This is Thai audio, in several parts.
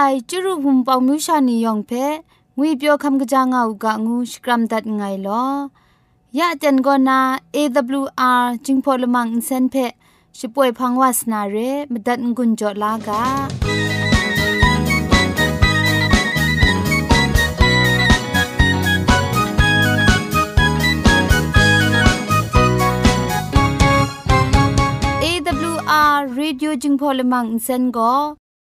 ไอจุรุภุมปองมิวชานียองเพงวยเปียวคำกะจางเอากะงูสกรัมดัดไงลอยะเจนกอนา AWR จิงพอลมังอินเซนเพช่วยพังวาสนาเรมดัดงุนจอลากา AWR Radio จึงพอลมังอินเซน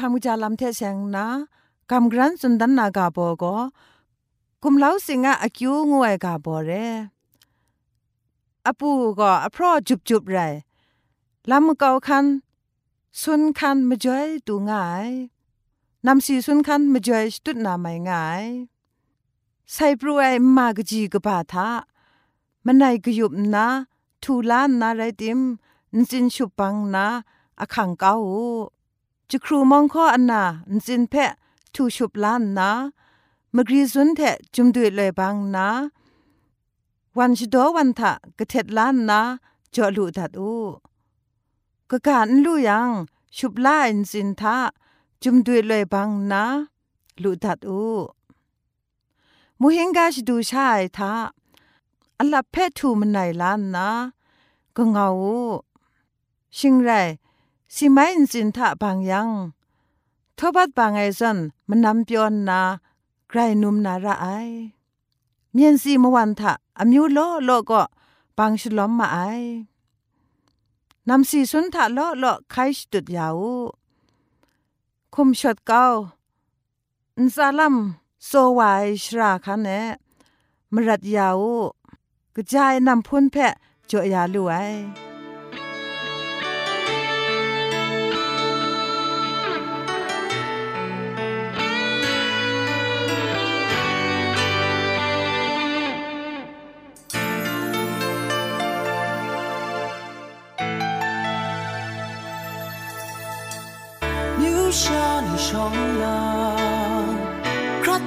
คำกุจาลำเทเสงนะคำกรันสุนดันนากาโบก็กุมเล้าสิงะอคิวงวยกาโบเรอปูก็อพรอจุบจุบไรลำเกาคันสุนคันมาจอยตูง่ายนำสีสุนคันมาจอยตุดนาไม่ง่ายใส่ปรวยมากจีกบาทามันไหนกยุบนะทูลานนาไรติมนินชุปังนาอคังเกา จะครูมองข้ออันนาจินเพะทูชุบล้านนะมกรีซุนเทจุมดุยเลยบางนะวันชดวันทะกะเท็ดล้านนะจอลูดัดอูกะการลู่ยังชุบล้านจินทะจุมดุยเลยบางนะลูดัดอูมูเฮงกาชดูชายทะอัลลับเพทูมันไหนล้านนะก็เงาชิงไร สิไม่อินสินทะบางยังทบัดบางไอซันมันนำเปียนนาไกรนุมนาระไอเมียนสีมวันทะอมิวโลโลก็บางฉลอมมาไอนำสีสุนทะโลโลไคสตุดยาวคุมชดเก้าอินซาลัมโซวายชราคันเนมรัดยาวกระจายนำพุ่นเพะจ่อยาลุไอ 下你冲浪，可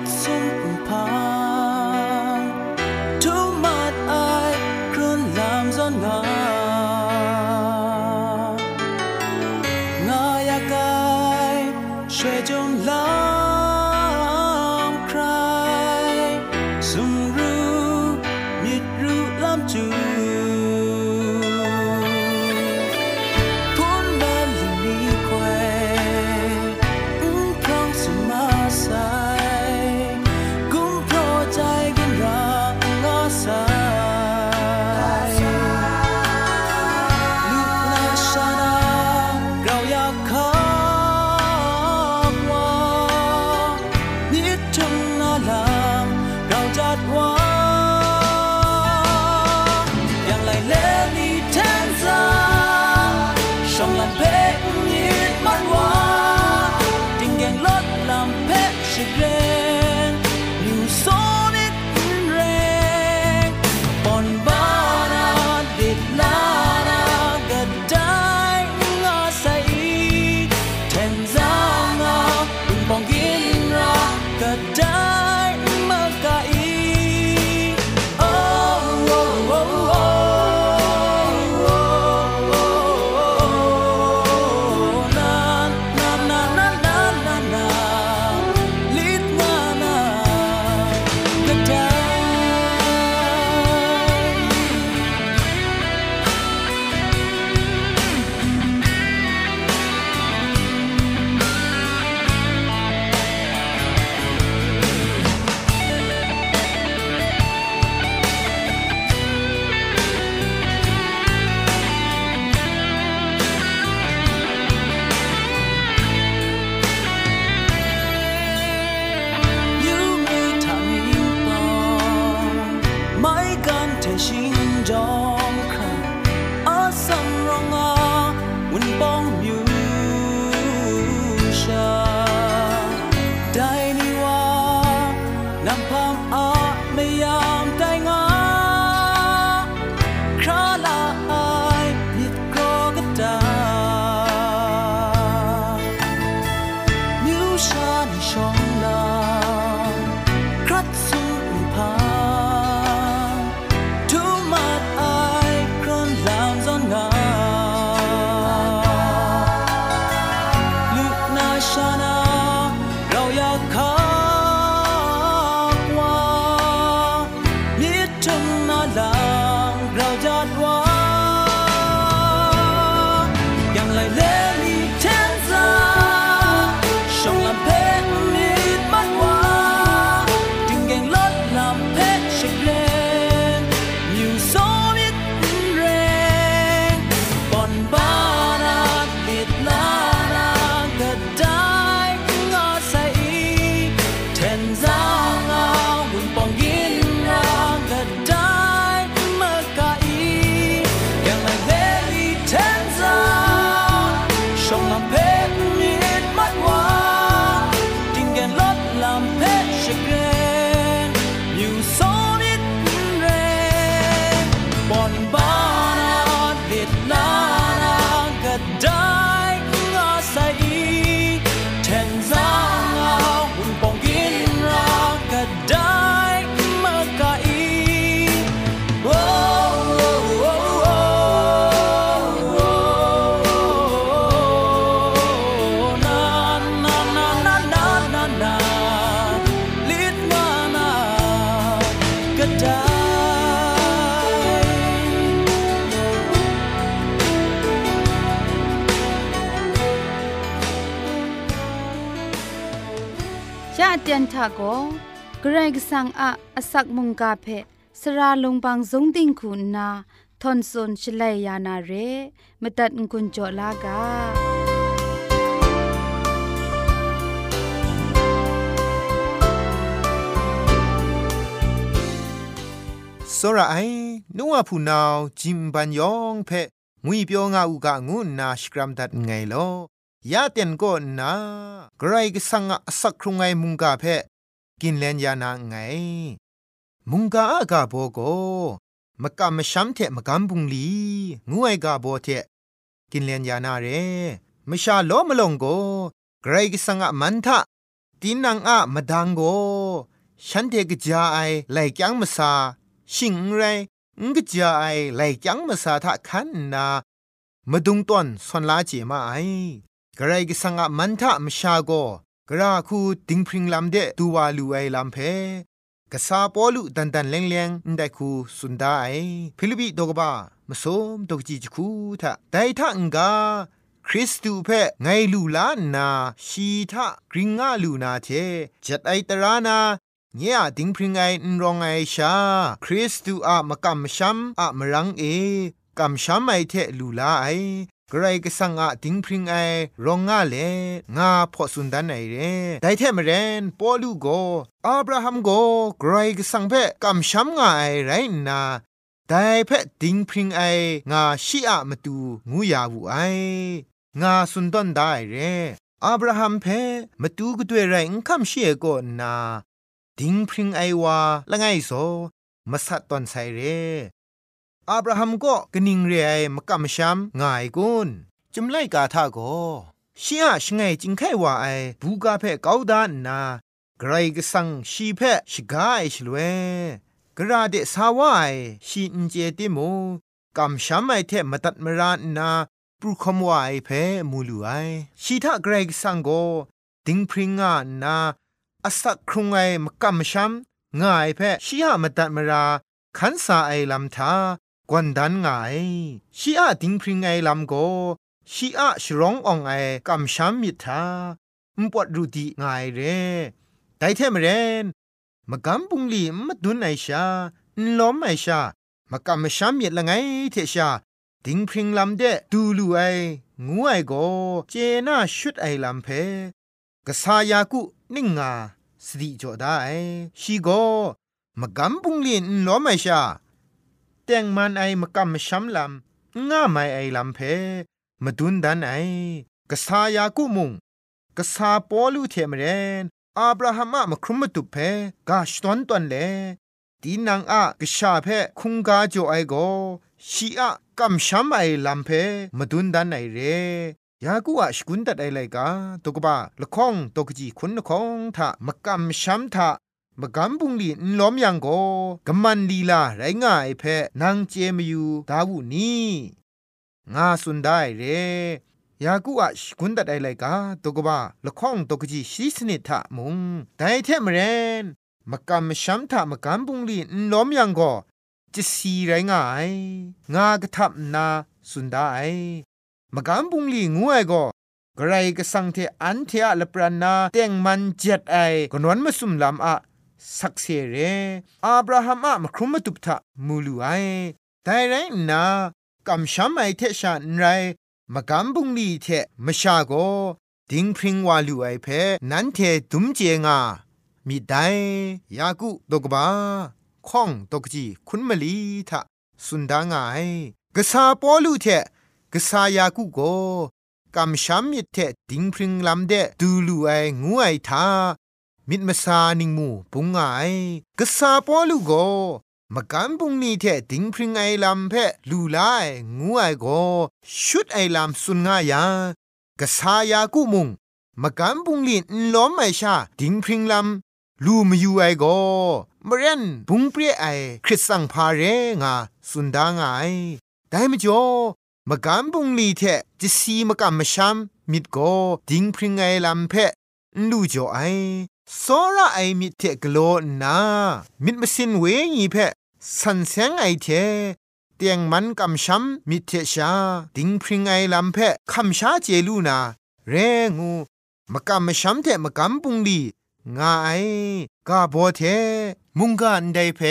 ทาโกเกรกสังอะอสักมุงกาเพสราลงบางสงติงคุณนาทอนซนชลัยยานาเรมตัดกุญจลากา စောရအိုင်နုဝဖူနောင်ဂျင်ဘန်ယောင်ဖဲငွေပြောငါဥကငုနာစကရမ်ဒတ်ငိုင်လော ยาเตียนก็นาไกรก็สังอสักครุงไงมุงกาเพกินเลนยานาไง มุงกาอากาโบโกมะกะมะชัมเทมะกัมบุงลีงูไอกาโบเทกินเลนยานาเรมะชาโลมะลงโกไกรก็สังอมันทะตีนังอะมะดังโกฉันเทกจาไอไลจังมะซาชิงไรงกจาไอไลจังมะซาทะคันนามะดุงต้นสนลาเจมาไอ กระไรก็สังอะมันทะมชาโกกระคูดิงพริงลำเดตูวลูไอลำเพกษาปอลุดันดันเลงเลงได้คูสุนดาไอฟิลิปิดกบามสมดกจีจคูทะไดทะงกาคริสตูเพไงลูลานาชีทะกริงงาลูนาเทจัดไอตรานาเนี่ยดิงพริงไอนรองไอชา คริสตูอะมะกัมชัมอะมรังเอกัมชัมไอเทลูลาไอ กรก็สังอะดิงพริงไอรองงาเลงาพอสุนดันไอเรได้เทมเรนปอลูโกอับราฮัมโกกรก็สังเพกัมชัมงาไอไรนาไดเพดิงพริงไองาชีอะมาตูงูยาวูไองาสุนดอนได้เรอับราฮัมเพมาตูก็ด้วยไรอุคัมเชโกนาดิงพริงไอวาละไงโซมาสัดตอนไซเร อับราฮัมก็กนิงเรไอมกะมชัมง่ายกุนจุมไลกาทาโกชีอะชงไงจิงไขว่าไอบูกาเพกาวดานนาไกรกสังชีเพชิกาไอชลเวกระเดสาวาไอชีนเจติโมกำชัมไอเทมตัดมรานนาปรุคมวาไอเพมูลูไอชีทะไกรกสังโกดิงพริงงานาอสักครุงไอมกำชัมง่ายเพชีอะมตัดมราขันสาไอลำทา กวนดันไงชีอะดิงพริงไอลำโกชีอะชร้องอองไอกำชัมมิทามปวดรูดีไง่ายเรไดเทมเรนมกำบุงลีมดุนไอชาล้อมไอชามกำมชัมมิละไงเทชาดิงพริงลำเดดูลูไองูไอโกเจน่าชุดไอลำเพกษายากุนิ่งงาสติจอได้ชีโกมกำบุงลีนล้อมไอชา แต่งมันไอมกำมช้ำลำง่าไม่ไอลำเพมาดุนดันไอกษายากุมุงกษาปอลูเทมเรนอับราฮัมอะมครุมตุเพกาชตอนตอนเลตีนังอะกษาเพคุงกาโจไอโกชีอะกำช้ำไอลำเพมาดุนดันไอเรยากูอะสกุนตัดไอไลกาตกบะละข้องตกจีคุณละข้องทะมกำช้ำทะ มกำบุงลีนล้อมยังโกกำมันลีลาไรง่ายเพนางเจมอยู่ดาวุนีงาสุนได้เรยากูอะสกุนตัดไอไลกาตกบะละข้องตกจีชีสนิทะมุงไดเทมเรนมกำช้ำทะมกำบุงลีนล้อมยังโกจะสีไรง่ายงากระทับนาสุนได้มกำบุงลีงูไอโกกระไรก็สังเทอันเทอะละปรานาเต่งมันเจ็ดไอกนวนมาสุมลำอะ สักเสเรอับราฮัมอะมครุมตุบทะมูลูไอแต่ไรนากำช้ำไอเทชานไรมกำบุงลีเทมชาโกดิงพริงวาลูไอเพนันเทดุมเจงามีไดยากุตกบาข้องตกจีคุณมลีทะสุนดางไงกษาปอลูเทกษายากุโกกำช้ำมิเทดิงพริงลำเดดูลูไองูไอทา มิดมาซานิงมูปุงไงกษาปอลูโกมกันปุงนี่เทดิงพริงไอลำเพลูไลงูไอโกชุดไอลำสุนงายากษายากุมุงมกันปุงลินล้อมไอชาดิงพริงลำลูมยูไอโกมเรนบุงเปรียไอคริสสังพาเรงาสุนดางไอได้มจ่อมกันบุงลีเทจะซีมกันมชัมมิดโกดิงพริงไอลำเพลูจ่อไอ โซระไอมิเทกโลนามิดมสินเวงีเพสันเซงไอเทเตียงมันกำช้ำมิเทชา ดิงพริงไอลำเพคำชาเจลูนา เรงูมกำมช้ำเทมกำปุงลีงาไอกาโบเท มุงกันไดเพ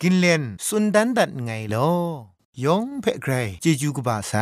กินเลนสุนดันดัดไงลอยองเพไกรเจจูกบาไซ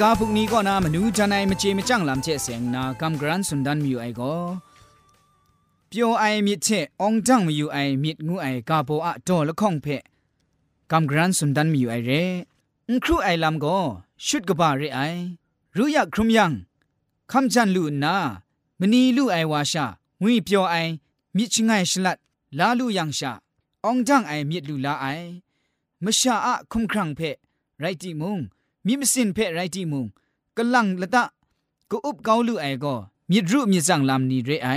กาพุกนี้ก็นามนูจันไอมเจมจังลำเชเสียงนากำกรันสุนดันมิวไอก็เปียวไอมิเชองจังมิวไอมิดงูไอกาโปอะโตละข้องเพะกำกรันสุนดันมิวไอเรอครูไอลำก็ชุดกบาเรไอรู้อยากครุมยังคำจันลูนามณีลูไอวาชางุยเปียวไอมิชงไงฉลัดลาลูยังชาองจังไอมิดลูลาไอมชาอะคุมครังเพะไรติมุง มิมสินเพไรติมุงกลังละตะกูอุบเกาลูไอก็มิรุมิจังลำนี้เรไอ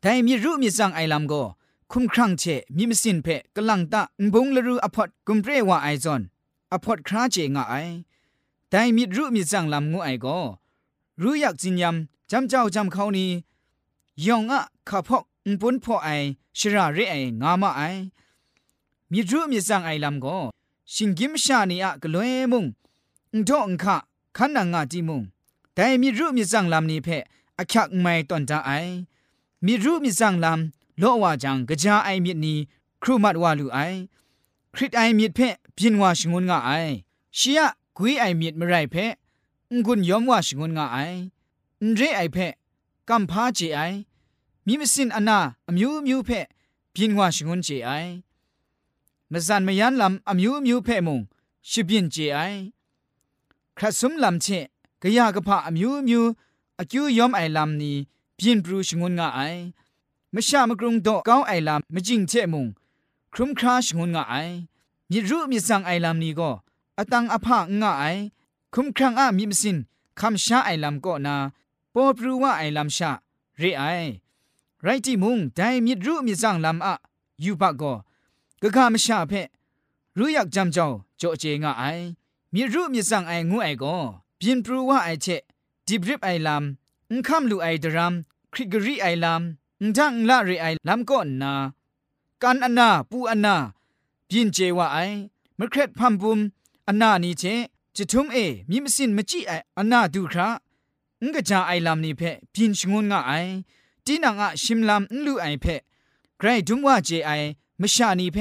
แต่มิรุมิจังไอลำก็คุมครังเชมิมสินเพกลังตะบุงละรูอพอดกุมเรว่าไอจอนอพอดคราเจงไอแต่มิรุมิจังลำงูไอก็รู้อยากจินยำจำเจ้าจำเขานี้ยองอะข้าพอกปุนพ่อไอชราเรไองามาไอมิรุมิจังไอลำก็ชิงกิมชานีอะกลวยมุง อุดองคะขันนางาจิมุงแต่มีรูมีจังลำนี้เพออักยักไม่ตอนตาไอมีรูมีจังลำโลว่าจังกะจาไอมีนี้ครูมัดว่าลูไอคริตไอมีเพพินว่าชงุนงาไอเชียกุยไอมีมไรเพงุนยอมว่าชงุนงาไอเรไอเพกัมพาเจไอมีมสินอนาอมิวมิวเพพินว่าชงุนเจไอมซันมยันลำอมิวมิวเพมงชิบินเจไอ คราสุมลำเชกะยากะพะอมิวมิวอคิวยอมไอลำนี้พินปรูชงุนงาไอมชามกรุงโตก้าวไอลำมจิงเชมงครุมคราชงุนงาไอมิรูมิสังไอลำนี้ก็อตังอภางาไอคุมครังอะมิมสินคำชาไอลำก็นาปอปรูว่าไอลำชาเรไอไรที่มุงแต่มิรูมิสั งลำอะยูปะก็กะกามชาเพรู้อยากจำเจ้าโจเจงะไอมีรู้มีสั่งไองูไอก็บินปรูว่าไอเชดิบริบไอลำอุคำลูไอดรามคริกรีไอลำอุจังละรีไอลำก็นากันอนนาปูอนนาบินเจว่าไอมะเครดพัมบุมอนนานี้เชจะทุ่มเอมีมสินมจีไออนนาดูคราอุกจาไอลำนี้เพบินชงงะไอตีนังอะชิมลำอุลูไอเพใครดุมว่าเจไอมชานีเพ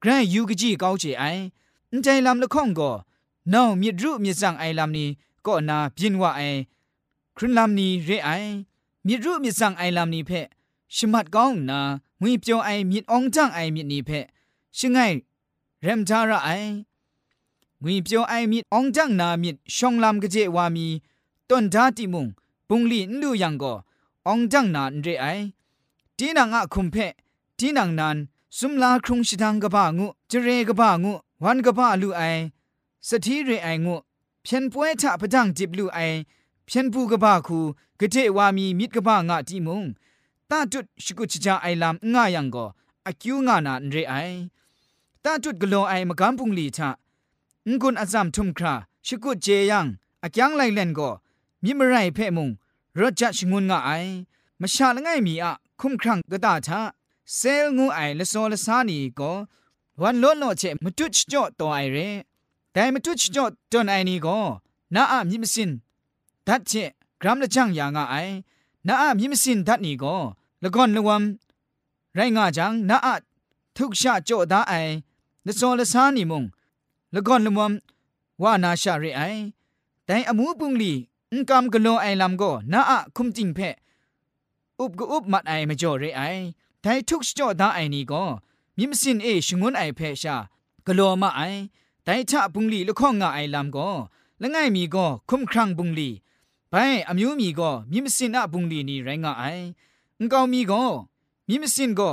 ไกรยูกจีเกาเจไออันใจลำละข้องก็ น้ามีรู้มีสังไอลำนี้ก็นาพินว่าไอครุนลำนี้เรไอมีรู้มีสังไอลำนี้เพชิมัดก้องนามุยเปียวไอมีองจังไอมีนี้เพชิงไงเรมจาระไอมุยเปียวไอมีองจังนามีชองลำกเจวามีต้นดาติมุงปุงลีนดูยังก็องจังนานเรไอตีนังอะคุมเพตีนังนานสุมลาครุงชิดังกะบะงูจเรกะบะงูวันกะบะลูไอ สถีเรไองูเพียนป่วยทะพะดังจิบลูไอเพียนปูกะบะคูกะเทวามีมิดกะบะงะติมุงตาจุดชกุชจาไอลำงายังก็อคิวงานาเรไอตาจุดกะโลไอมะกัมพุงลีทะงุนอาซัมทุมคราชกุเจยังอะยังไลเลนก็มิมไรเพ่มุงรจัชงุนงาไอมะชาละไงมีอะคุมครังกะตาทะเซลงูไอละโซละซานีก็วันล้นโลเชมตุชจ่อตัวไอเร แต่มตุชจ่อตัวไอนี่ก็น้าอะมิมสินดัดเชกรัมละจังยางไอน้าอะมิมสินดัดนี่ก็ละก่อนละวัมไรงาจังน้าอะทุกชาจ่อดาไอละโซละซานีมงละก่อนละวัมว่านาชาเรไอแต่อมูปุงลีอุกำกโลไอลำก็น้าอะคุมจิงเพอุบกอุบมัดไอมาจ่อเรไอแต่ทุกจดาไอนี้ก็มิมสินเอชงวนไอเพชากลัวมาไอ แต่ชะบุงลีละข้องงาไอลำก็ละง่ายมีก็คุ้มครั่งบุงลีไปอมิวมีก็มิมสินอะบุงลีนี่ไรงาไองกามีก็มิมสินก็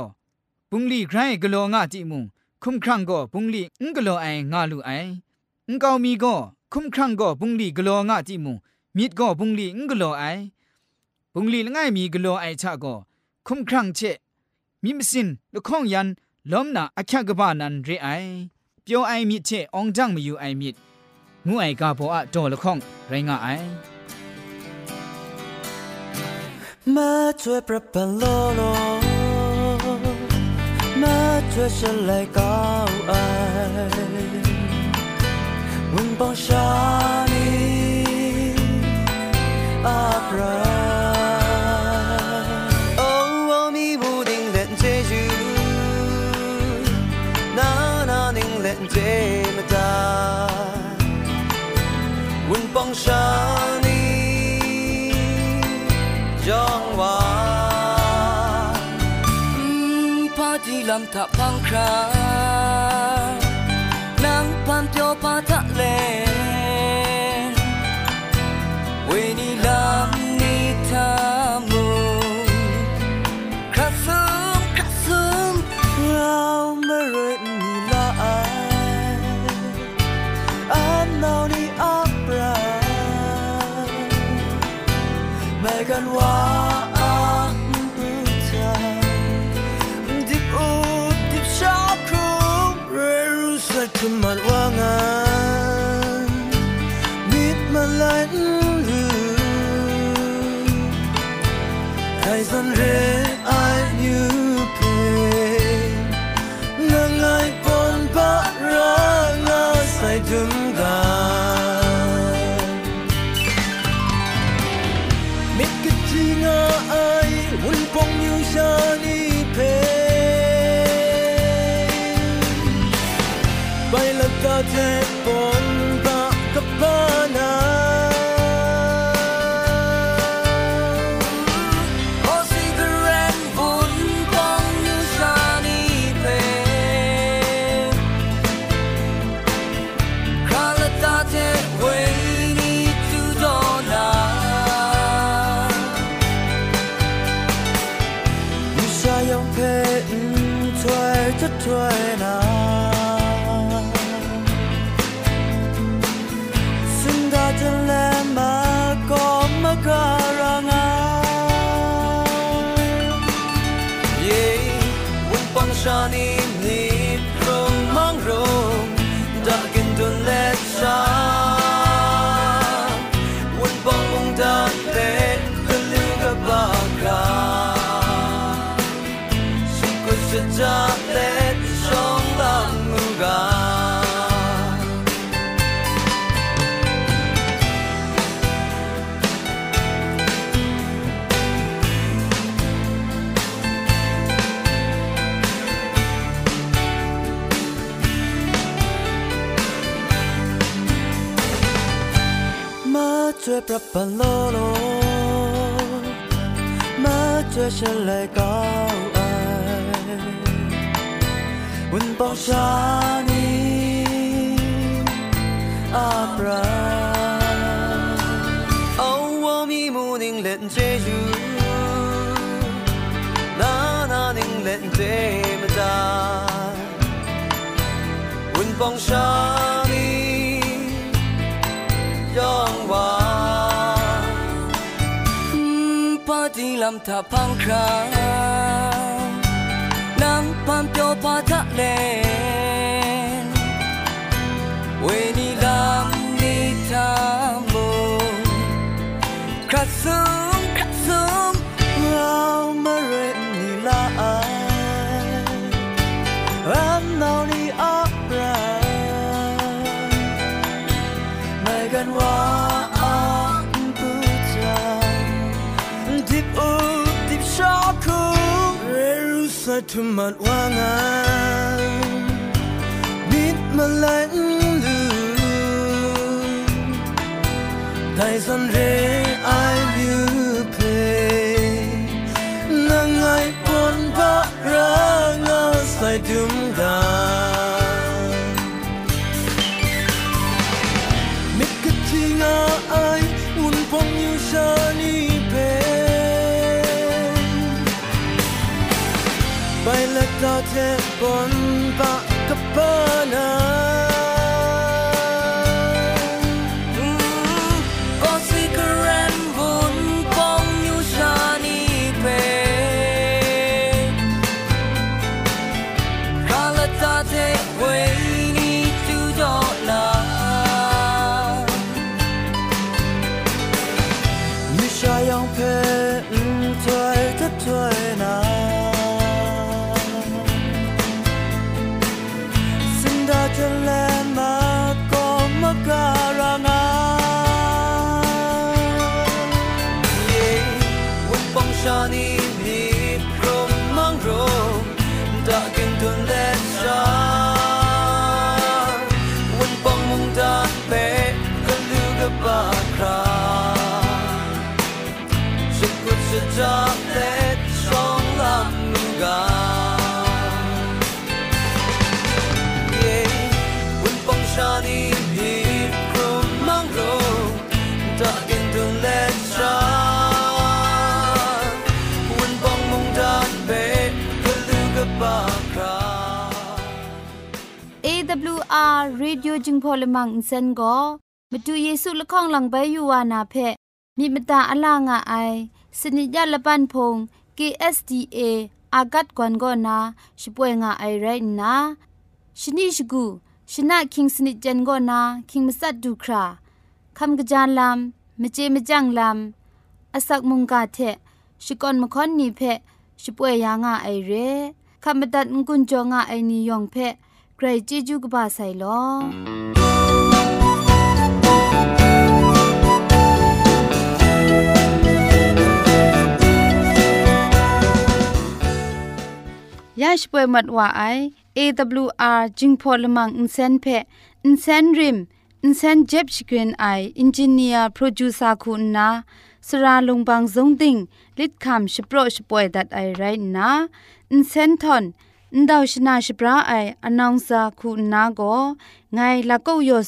บุงลีใครกลัวงาติมุงคุ้มครั่งก็บุงลีงกลัวไองาลูไอองกามีก็คุ้มครั่งก็บุงลีกลัวงาติมุงมิดก็บุงลีงกลัวไอบุงลีละง่ายมีกลัวไอชะก็คุ้มครั่งเชมิมสินละข้องยันล้มนาอักขกบานันเรไอ เปียวไอมิเชอองจังมอยู่ไอมิดงูไอกาโบอะโตละข้องไรงาไอมาช่วยประปันโลโลมาช่วยฉันเลยก้าวไอวันปองชานีอาปร 浪踏放开。hundred. 下班啰啰，妈叫生来搞爱，问邦沙尼阿爸，阿妈咪唔宁认做猪，奶奶宁认做木蛋，问邦沙。 ลำธารพังครามน้ำพันเปียวปาทะเลเวนิลามนิทามุครัสู sa thumatwangan bit malan lu dai san re ai con รีดิโอจึงพอลมังอินเซนก็มาดูเยซูละข้องหลังใบยูวานาเพมีมตาอลางอไอสนิยาละปันพง KSDA อากัดกวนก็นาช่วยงาไอไรนะชนิชกูชนะคิงสนิจันก็นาคิงมัสัดดูคราคำกระจานลำมเจมจังลำอาศักมุงกาเทชิกอนมคอนนีเพช่วยยางาไอเรคำบัดงกุนจงาไอนิยองเพ ใครจีจูกบาไซลยาช่วยมัดว่าไอ AWR จิงพอลมังอินเซนเพอินเซนริมอินเซนเจ็บชกรีนไออินจิเนียร์โปรดิวซาคุณนาสราลงบางซงดิงลิดคำชโปรชป่วยดัดไอไรนะอินเซนทอน อินดาวชนาชปราไออนองซาคุณนาโกไงละก็ยอ